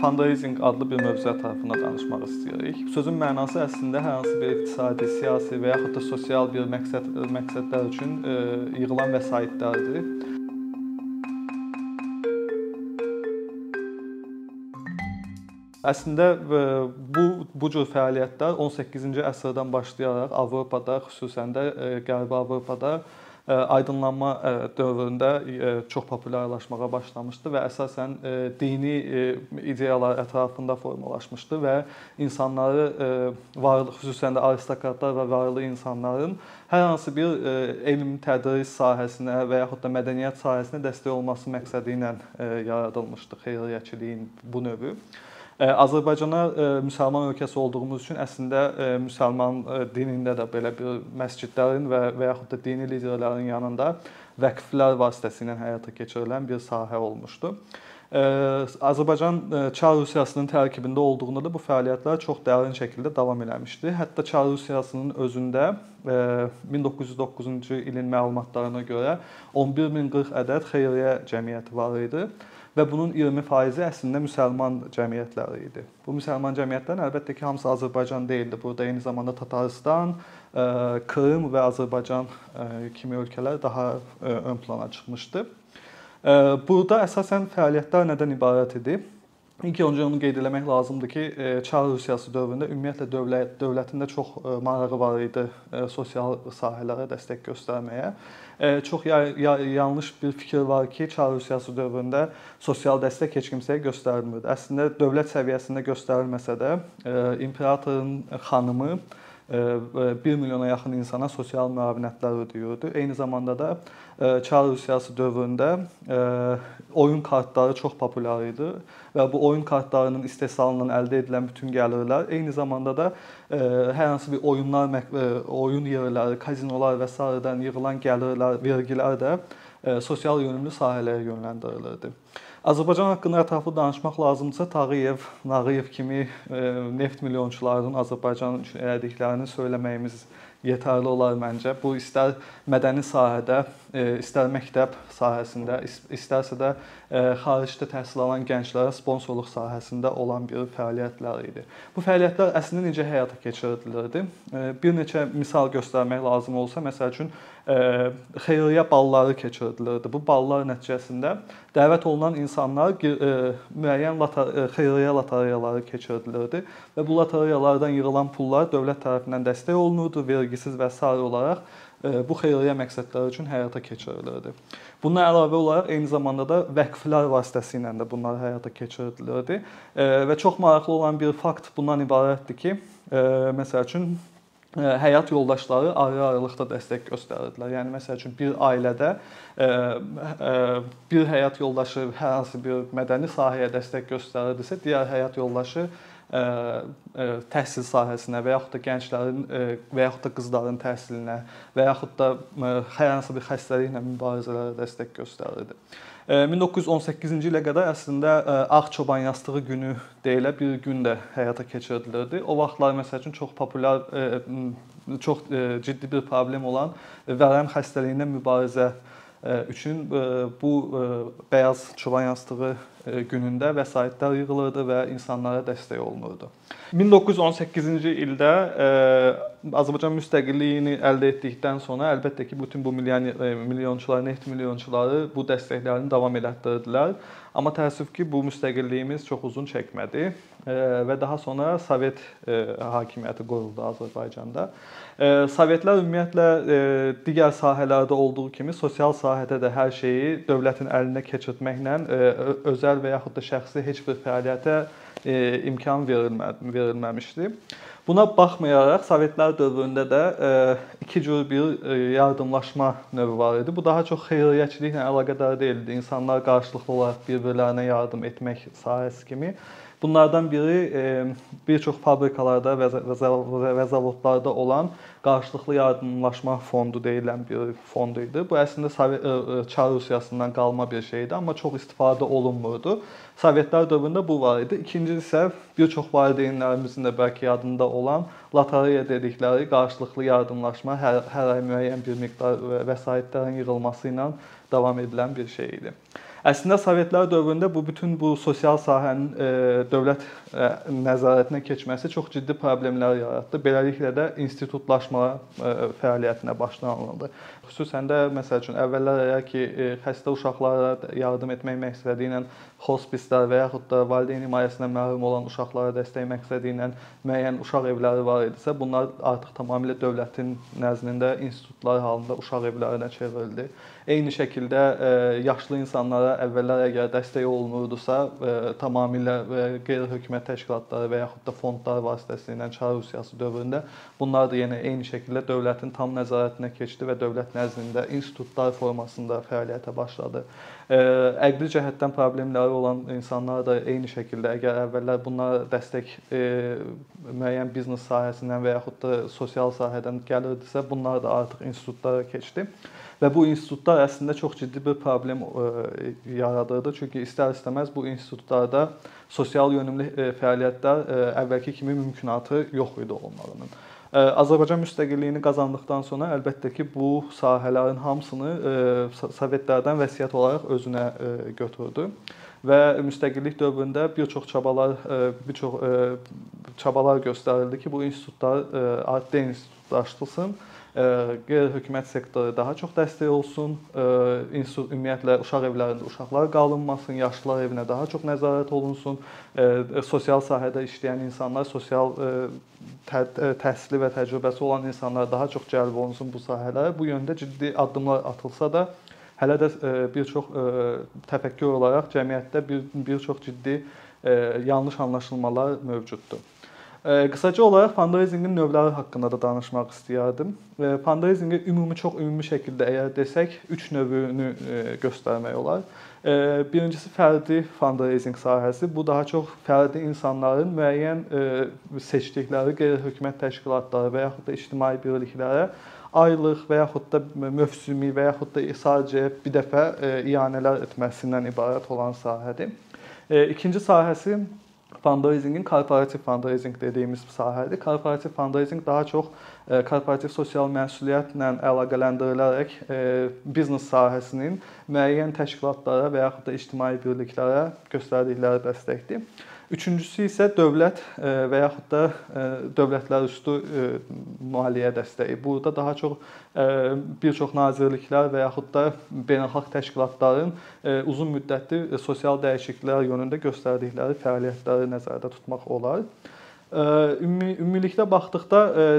Fundraising adlı bir mövzu ətrafında danışmaq istəyirik. Sözün mənası əslində hər hansı bir iqtisadi, siyasi və yaxud da sosial bir məqsəd məqsədlər üçün e, yığılan vəsaitlərdir. Əslində e, bu bu cür fəaliyyətlər 18-ci əsrdən başlayaraq Avropada, xüsusən də e, Qərbi Avropada aydınlanma dövründə çox populyarlaşmağa başlamışdı və əsasən dini ideyalar ətrafında formalaşmışdı və insanları varlı xüsusən də aristokratlar və varlı insanların hər hansı bir elm tədris sahəsinə və yaxud da mədəniyyət sahəsinə dəstək olması məqsədi ilə yaradılmışdı xeyriyyəçiliyin bu növü. Azərbaycana müsəlman ölkəsi olduğumuz üçün əslində müsəlman dinində də belə bir məscidlərin və və yaxud da dini liderlərin yanında vəqflər vasitəsilə həyata keçirilən bir sahə olmuşdu. Azərbaycan Çar Rusiyasının tərkibində olduğunda da bu fəaliyyətlər çox dərin şəkildə davam eləmişdi. Hətta Çar Rusiyasının özündə 1909-cu ilin məlumatlarına görə 11040 ədəd xeyriyyə cəmiyyəti var idi və bunun 20% əslində müsəlman cəmiyyətləri idi. Bu müsəlman cəmiyyətlərin əlbəttə ki, hamısı Azərbaycan deyildi. Burada eyni zamanda Tataristan, Krım və Azərbaycan kimi ölkələr daha ön plana çıxmışdı. Burada əsasən fəaliyyətlər nədən ibarət idi? İlk öncə onu qeyd etmək lazımdır ki, Çar Rusiyası dövründə ümumiyyətlə dövlət dövlətində çox marağı var idi sosial sahələrə dəstək göstərməyə. Çox yanlış bir fikir var ki, Çar Rusiyası dövründə sosial dəstək heç kimsəyə göstərilmirdi. Əslində dövlət səviyyəsində göstərilməsə də, imperatorun xanımı 1 milyona yaxın insana sosial müavinətlər ödəyirdi. Eyni zamanda da Çar Rusiyası dövründə oyun kartları çox populyar idi və bu oyun kartlarının istehsalından əldə edilən bütün gəlirlər eyni zamanda da hər hansı bir oyunlar, oyun yerləri, kazinolar və sairədən yığılan gəlirlər, vergilər də sosial yönümlü sahələrə yönləndirilirdi. Azərbaycan haqqında ətraflı danışmaq lazımdırsa, Tağıyev, Nağıyev kimi neft milyonçularının Azərbaycan üçün elədiklərini söyləməyimiz yetərli olar məncə. Bu istər mədəni sahədə, istər məktəb sahəsində, istərsə də xaricdə təhsil alan gənclərə sponsorluq sahəsində olan bir fəaliyyətlər idi. Bu fəaliyyətlər əslində necə həyata keçirilirdi? Bir neçə misal göstərmək lazım olsa, məsəl üçün xeyriyyə balları keçirilirdi. Bu ballar nəticəsində dəvət olunan insanlar müəyyən xeyriyyə lotereyaları keçirilirdi və bu lotereyalardan yığılan pullar dövlət tərəfindən dəstək olunurdu, vergisiz və sair olaraq bu xeyriyyə məqsədləri üçün həyata keçirilirdi. Bundan əlavə olaraq eyni zamanda da vəqflər vasitəsilə də bunlar həyata keçirilirdi və çox maraqlı olan bir fakt bundan ibarətdir ki, məsəl üçün həyat yoldaşları ayrı-ayrılıqda dəstək göstərirdilər. Yəni məsəl üçün bir ailədə bir həyat yoldaşı hər hansı bir mədəni sahəyə dəstək göstərirdisə, digər həyat yoldaşı təhsil sahəsinə və yaxud da gənclərin və yaxud da qızların təhsilinə və yaxud da hər hansı bir xəstəliklə mübarizələrə dəstək göstərirdi. 1918-ci ilə qədər əslində Ağ çoban yastığı günü deyilə bir gün də həyata keçirilirdi. O vaxtlar məsəl üçün çox populyar çox ciddi bir problem olan vərəm xəstəliyinə mübarizə üçün bu bəyaz çoban yastığı günündə vəsaitlər yığılırdı və insanlara dəstək olunurdu. 1918-ci ildə Azərbaycan müstəqilliyini əldə etdikdən sonra əlbəttə ki, bütün bu milyon milyonçular, neft milyonçuları bu dəstəklərini davam elətdirdilər. Amma təəssüf ki, bu müstəqilliyimiz çox uzun çəkmədi və daha sonra Sovet hakimiyyəti quruldu Azərbaycanda. Sovetlər ümumiyyətlə digər sahələrdə olduğu kimi sosial sahədə də hər şeyi dövlətin əlinə keçirtməklə özəl və yaxud da şəxsi heç bir fəaliyyətə imkan verilmədi, verilməmişdi. Buna baxmayaraq Sovetlər dövründə də iki cür bir yardımlaşma növü var idi. Bu daha çox xeyriyyəçiliklə əlaqədar deyildi. İnsanlar qarşılıqlı olaraq bir-birlərinə yardım etmək sahəsi kimi. Bunlardan biri bir çox fabrikalarda və zavodlarda olan qarşılıqlı yardımlaşma fondu deyilən bir fond idi. Bu əslində Çar Rusiyasından qalma bir şeydi, amma çox istifadə olunmurdu. Sovetlər dövründə bu var idi. İkincisi isə bir çox valideynlərimizin də bəlkə yadında olan lotereya dedikləri qarşılıqlı yardımlaşma, hər, hər ay müəyyən bir miqdar vəsaitlərin yığılması ilə davam edilən bir şey idi. Əslində Sovetlər dövründə bu bütün bu sosial sahənin e, dövlət e, nəzarətinə keçməsi çox ciddi problemlər yaratdı. Beləliklə də institutlaşma e, fəaliyyətinə başlanıldı. Xüsusən də məsəl üçün əvvəllər əgər ki, xəstə uşaqlara yardım etmək məqsədi ilə hospislər və yaxud da valideyn himayəsinə məhrum olan uşaqlara dəstək məqsədi ilə müəyyən uşaq evləri var idisə, bunlar artıq tamamilə dövlətin nəzdində institutlar halında uşaq evlərinə çevrildi. Eyni şəkildə yaşlı insanlara əvvəllər əgər dəstək olunurdusa, tamamilə qeyri-hökumət təşkilatları və yaxud da fondlar vasitəsilə Çar Rusiyası dövründə bunlar da yenə eyni şəkildə dövlətin tam nəzarətinə keçdi və dövlət nəzdində institutlar formasında fəaliyyətə başladı. Əqli cəhətdən problemləri olan insanlar da eyni şəkildə əgər əvvəllər bunlara dəstək müəyyən biznes sahəsindən və yaxud da sosial sahədən gəlirdisə, bunlar da artıq institutlara keçdi. Və bu institutlar əslində çox ciddi bir problem e, yaradırdı. Çünki istər-istəməz bu institutlarda sosial yönümlü e, fəaliyyətlər e, əvvəlki kimi mümkünatı yox idi onların. Azərbaycan müstəqilliyini qazandıqdan sonra əlbəttə ki, bu sahələrin hamısını Sovetlərdən vəsiyyət olaraq özünə götürdü və müstəqillik dövründə bir çox çabalar bir çox çabalar göstərildi ki, bu institutlar addi institutlaşdırılsın qeyri-hökumət sektoru daha çox dəstək olsun, institut ümumiyyətlə uşaq evlərində uşaqlar qalınmasın, yaşlılar evinə daha çox nəzarət olunsun, sosial sahədə işləyən insanlar, sosial təhsili və təcrübəsi olan insanlar daha çox cəlb olunsun bu sahələrə. Bu yöndə ciddi addımlar atılsa da, hələ də bir çox təfəkkür olaraq cəmiyyətdə bir bir çox ciddi yanlış anlaşılmalar mövcuddur. Qısaca olaraq fundraisingin növləri haqqında da danışmaq istəyərdim. Fundraisinqi ümumi çox ümumi şəkildə əgər desək, 3 növünü göstərmək olar. Birincisi fərdi fundraising sahəsi. Bu daha çox fərdi insanların müəyyən seçdikləri qeyri-hökumət təşkilatları və yaxud da ictimai birliklərə aylıq və yaxud da mövsümi və yaxud da sadəcə bir dəfə iyanələr etməsindən ibarət olan sahədir. İkinci sahəsi fundraisingin korporativ fundraising dediyimiz sahədir. Korporativ fundraising daha çox e, korporativ sosial məsuliyyətlə əlaqələndirilərək e, biznes sahəsinin müəyyən təşkilatlara və yaxud da ictimai birliklərə göstərdikləri dəstəkdir. Üçüncüsü isə dövlət e, və yaxud da e, dövlətlər üstü e, maliyyə dəstəyi. Burada daha çox bir çox nazirliklər və yaxud da beynəlxalq təşkilatların uzun müddətli sosial dəyişikliklər yönündə göstərdikləri fəaliyyətləri nəzərdə tutmaq olar. Ümumi ümumilikdə baxdıqda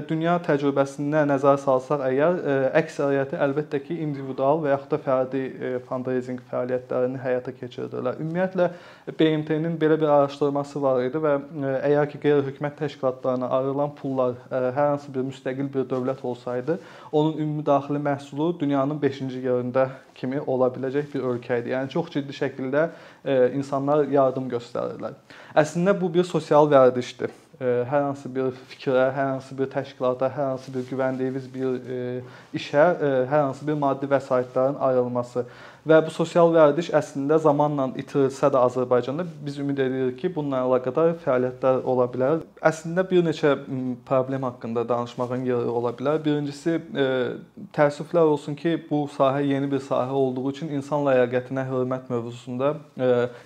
dünya təcrübəsinə nəzər salsaq əgər əksəriyyəti əlbəttə ki, individual və yaxud da fərdi fundraising fəaliyyətlərini həyata keçirirlər. Ümumiyyətlə BMT-nin belə bir araşdırması var idi və əgər ki, qeyri-hökumət təşkilatlarına ayrılan pullar hər hansı bir müstəqil bir dövlət olsaydı, onun ümumi daxili məhsulu dünyanın 5-ci yerində kimi ola biləcək bir ölkə idi. Yəni çox ciddi şəkildə insanlar yardım göstərirlər. Əslində bu bir sosial vərdişdir hər hansı bir fikrə, hər hansı bir təşkilata, hər hansı bir güvəndiyiniz bir işə hər hansı bir maddi vəsaitlərin ayrılması və bu sosial vərdiş əslində zamanla itirilsə də Azərbaycanda biz ümid edirik ki, bununla əlaqədar fəaliyyətlər ola bilər. Əslində bir neçə problem haqqında danışmağın yeri ola bilər. Birincisi təəssüflər olsun ki, bu sahə yeni bir sahə olduğu üçün insan ləyaqətinə hörmət mövzusunda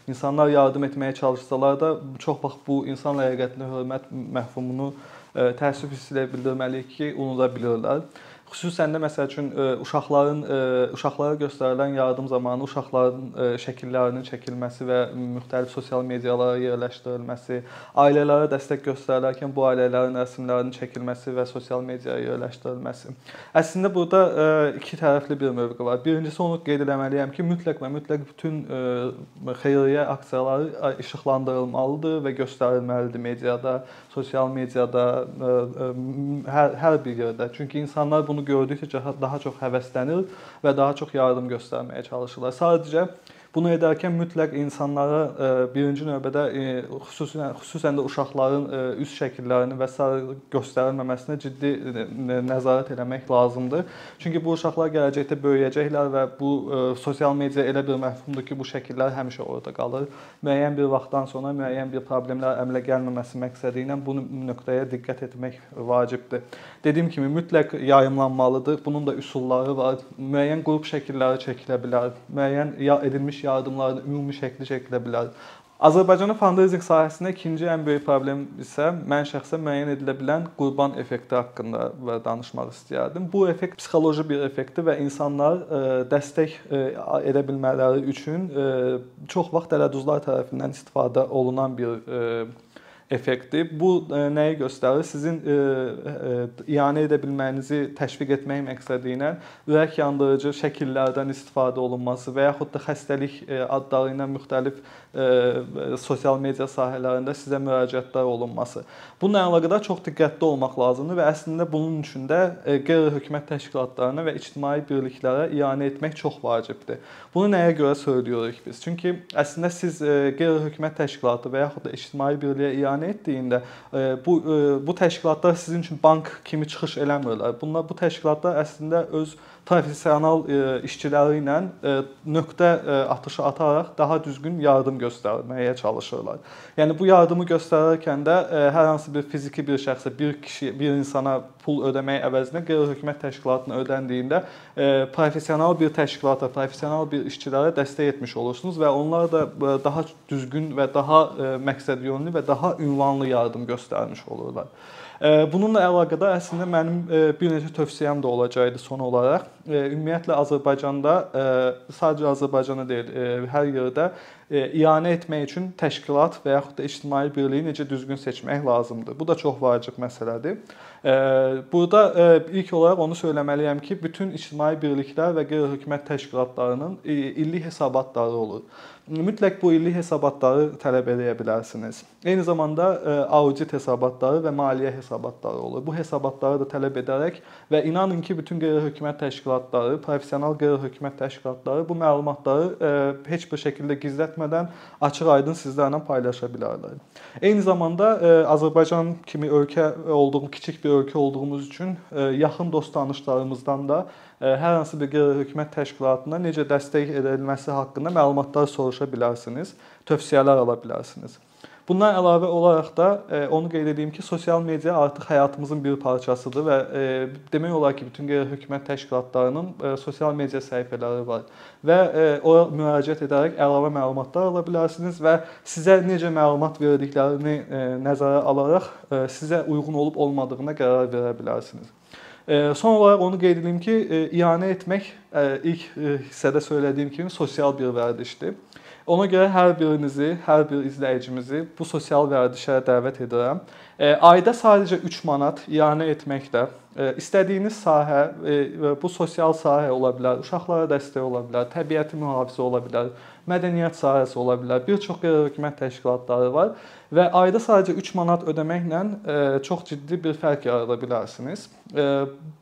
insanlar yardım etməyə çalışsalar da çox vaxt bu insan ləyaqətinə hörmət məfhumunu təəssüf hissi bildirməliyik ki, unuda bilirlər. Xüsusən də məsəl üçün e, uşaqların e, uşaqlara göstərilən yardım zamanı uşaqların e, şəkillərinin çəkilməsi və müxtəlif sosial medialara yerləşdirilməsi, ailələrə dəstək göstərilərkən bu ailələrin rəsmlərinin çəkilməsi və sosial mediaya yerləşdirilməsi. Əslində burada iki tərəfli bir mövqe var. Birincisi onu qeyd etməliyəm ki, mütləq və mütləq bütün xeyriyyə aksiyaları işıqlandırılmalıdır və göstərilməlidir mediada, sosial mediada, hər hər bir yerdə. Çünki insanlar bunu gördükcə daha çox həvəslənir və daha çox yardım göstərməyə çalışırlar. Sadəcə Bunu edərkən mütləq insanlara e, birinci növbədə e, xüsusən xüsusən də uşaqların e, üz şəkillərinin və s. göstərilməməsinə ciddi nəzarət etmək lazımdır. Çünki bu uşaqlar gələcəkdə böyüyəcəklər və bu sosial media elə bir məhfumdur ki, bu şəkillər həmişə orada qalır. Müəyyən bir vaxtdan sonra müəyyən bir problemlər əmələ gəlməməsi məqsədi ilə bu nöqtəyə diqqət etmək vacibdir. Dediyim kimi mütləq yayımlanmalıdır. Bunun da üsulları var. Müəyyən qrup şəkilləri çəkilə bilər. Müəyyən ya edilmiş yardımlarını ümumi şəkli çəkilə bilər. Azərbaycanın fundraising sahəsində ikinci ən böyük problem isə mən şəxsən müəyyən edilə bilən qurban effekti haqqında danışmaq istəyərdim. Bu effekt psixoloji bir effektdir və insanlar e, dəstək e, edə bilmələri üçün e, çox vaxt dələduzlar tərəfindən istifadə olunan bir effekti. Bu nəyi göstərir? Sizin ianə edə bilməyinizi təşviq etmək məqsədi ilə ürək yandırıcı şəkillərdən istifadə olunması və yaxud da xəstəlik adları ilə müxtəlif sosial media sahələrində sizə müraciətlər olunması. Bununla əlaqədar çox diqqətli olmaq lazımdır və əslində bunun üçün də qeyri-hökumət təşkilatlarına və ictimai birliklərə ianə etmək çox vacibdir. Bunu nəyə görə söylüyoruz biz? Çünki əslində siz qeyri-hökumət təşkilatı və yaxud da ictimai birliyə ianə etdiyində bu bu təşkilatlar sizin üçün bank kimi çıxış eləmirlər. Bunlar bu təşkilatlar əslində öz professional işçiləri ilə nöqtə atışı ataraq daha düzgün yardım göstərməyə çalışırlar. Yəni bu yardımı göstərərkən də e, hər hansı bir fiziki bir şəxsə, bir kişi, bir insana pul ödəmək əvəzinə qeyri-hökumət təşkilatına ödəndiyində e, professional bir təşkilata, professional bir işçilərə dəstək etmiş olursunuz və onlar da e, daha düzgün və daha məqsədyönlü və daha ünvanlı yardım göstərmiş olurlar. Bununla əlaqədar əslində mənim bir neçə tövsiyəm də olacaqdı son olaraq. Ümumiyyətlə Azərbaycanda sadəcə Azərbaycanda deyil, hər yerdə ianə etmək üçün təşkilat və yaxud da ictimai birliyi necə düzgün seçmək lazımdır. Bu da çox vacib məsələdir. Burada ilk olaraq onu söyləməliyəm ki, bütün ictimai birliklər və qeyri-hökumət təşkilatlarının illik hesabatları olur. Mütləq bu illik hesabatları tələb edə bilərsiniz. Eyni zamanda e, audit hesabatları və maliyyə hesabatları olur. Bu hesabatları da tələb edərək və inanın ki, bütün qeyri-hökumət təşkilatları, professional qeyri-hökumət təşkilatları bu məlumatları e, heç bir şəkildə gizlətmədən açıq-aydın sizlərlə paylaşa bilərlər. Eyni zamanda e, Azərbaycan kimi ölkə olduğum, kiçik bir ölkə olduğumuz üçün yaxın dost tanışlarımızdan da hər hansı bir qeyri-hökumət təşkilatına necə dəstək edilməsi haqqında məlumatlar soruşa bilərsiniz, tövsiyələr ala bilərsiniz. Bundan əlavə olaraq da onu qeyd edeyim ki, sosial media artıq həyatımızın bir parçasıdır və demək olar ki, bütün qeyri-hökumət təşkilatlarının sosial media səhifələri var və ora müraciət edərək əlavə məlumatlar ala bilərsiniz və sizə necə məlumat verdiklərini nəzərə alaraq sizə uyğun olub olmadığına qərar verə bilərsiniz. Son olaraq onu qeyd edim ki, ianə etmək ilk hissədə söylədiyim kimi sosial bir vərdişdir. Ona görə hər birinizi, hər bir izləyicimizi bu sosial vərdişə dəvət edirəm. Ayda sadəcə 3 manat ianə etməklə istədiyiniz sahə bu sosial sahə ola bilər, uşaqlara dəstək ola bilər, təbiəti mühafizə ola bilər, mədəniyyət sahəsi ola bilər. Bir çox qeyri-hökumət təşkilatları var və ayda sadəcə 3 manat ödəməklə çox ciddi bir fərq yarada bilərsiniz.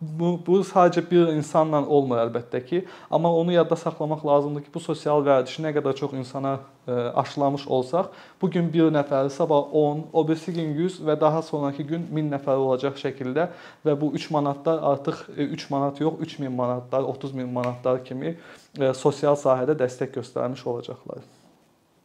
Bu bu sadəcə bir insanla olmur əlbəttə ki, amma onu yadda saxlamaq lazımdır ki, bu sosial vərdişi nə qədər çox insana aşılamış olsaq, bu gün 1 nəfər, sabah 10, o birisi gün 100 və daha sonrakı gün 1000 nəfər olacaq şəkildə və bu 3 manatlar artıq 3 manat yox, 3000 manatlar, 30 min manatlar kimi sosial sahədə dəstək göstərmiş olacaqlar.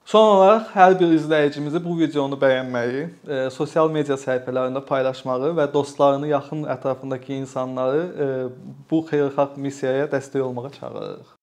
Son olaraq hər bir izləyicimizi bu videonu bəyənməyi, sosial media səhifələrində paylaşmağı və dostlarını, yaxın ətrafındakı insanları bu xeyirxah missiyaya dəstək olmağa çağırırıq.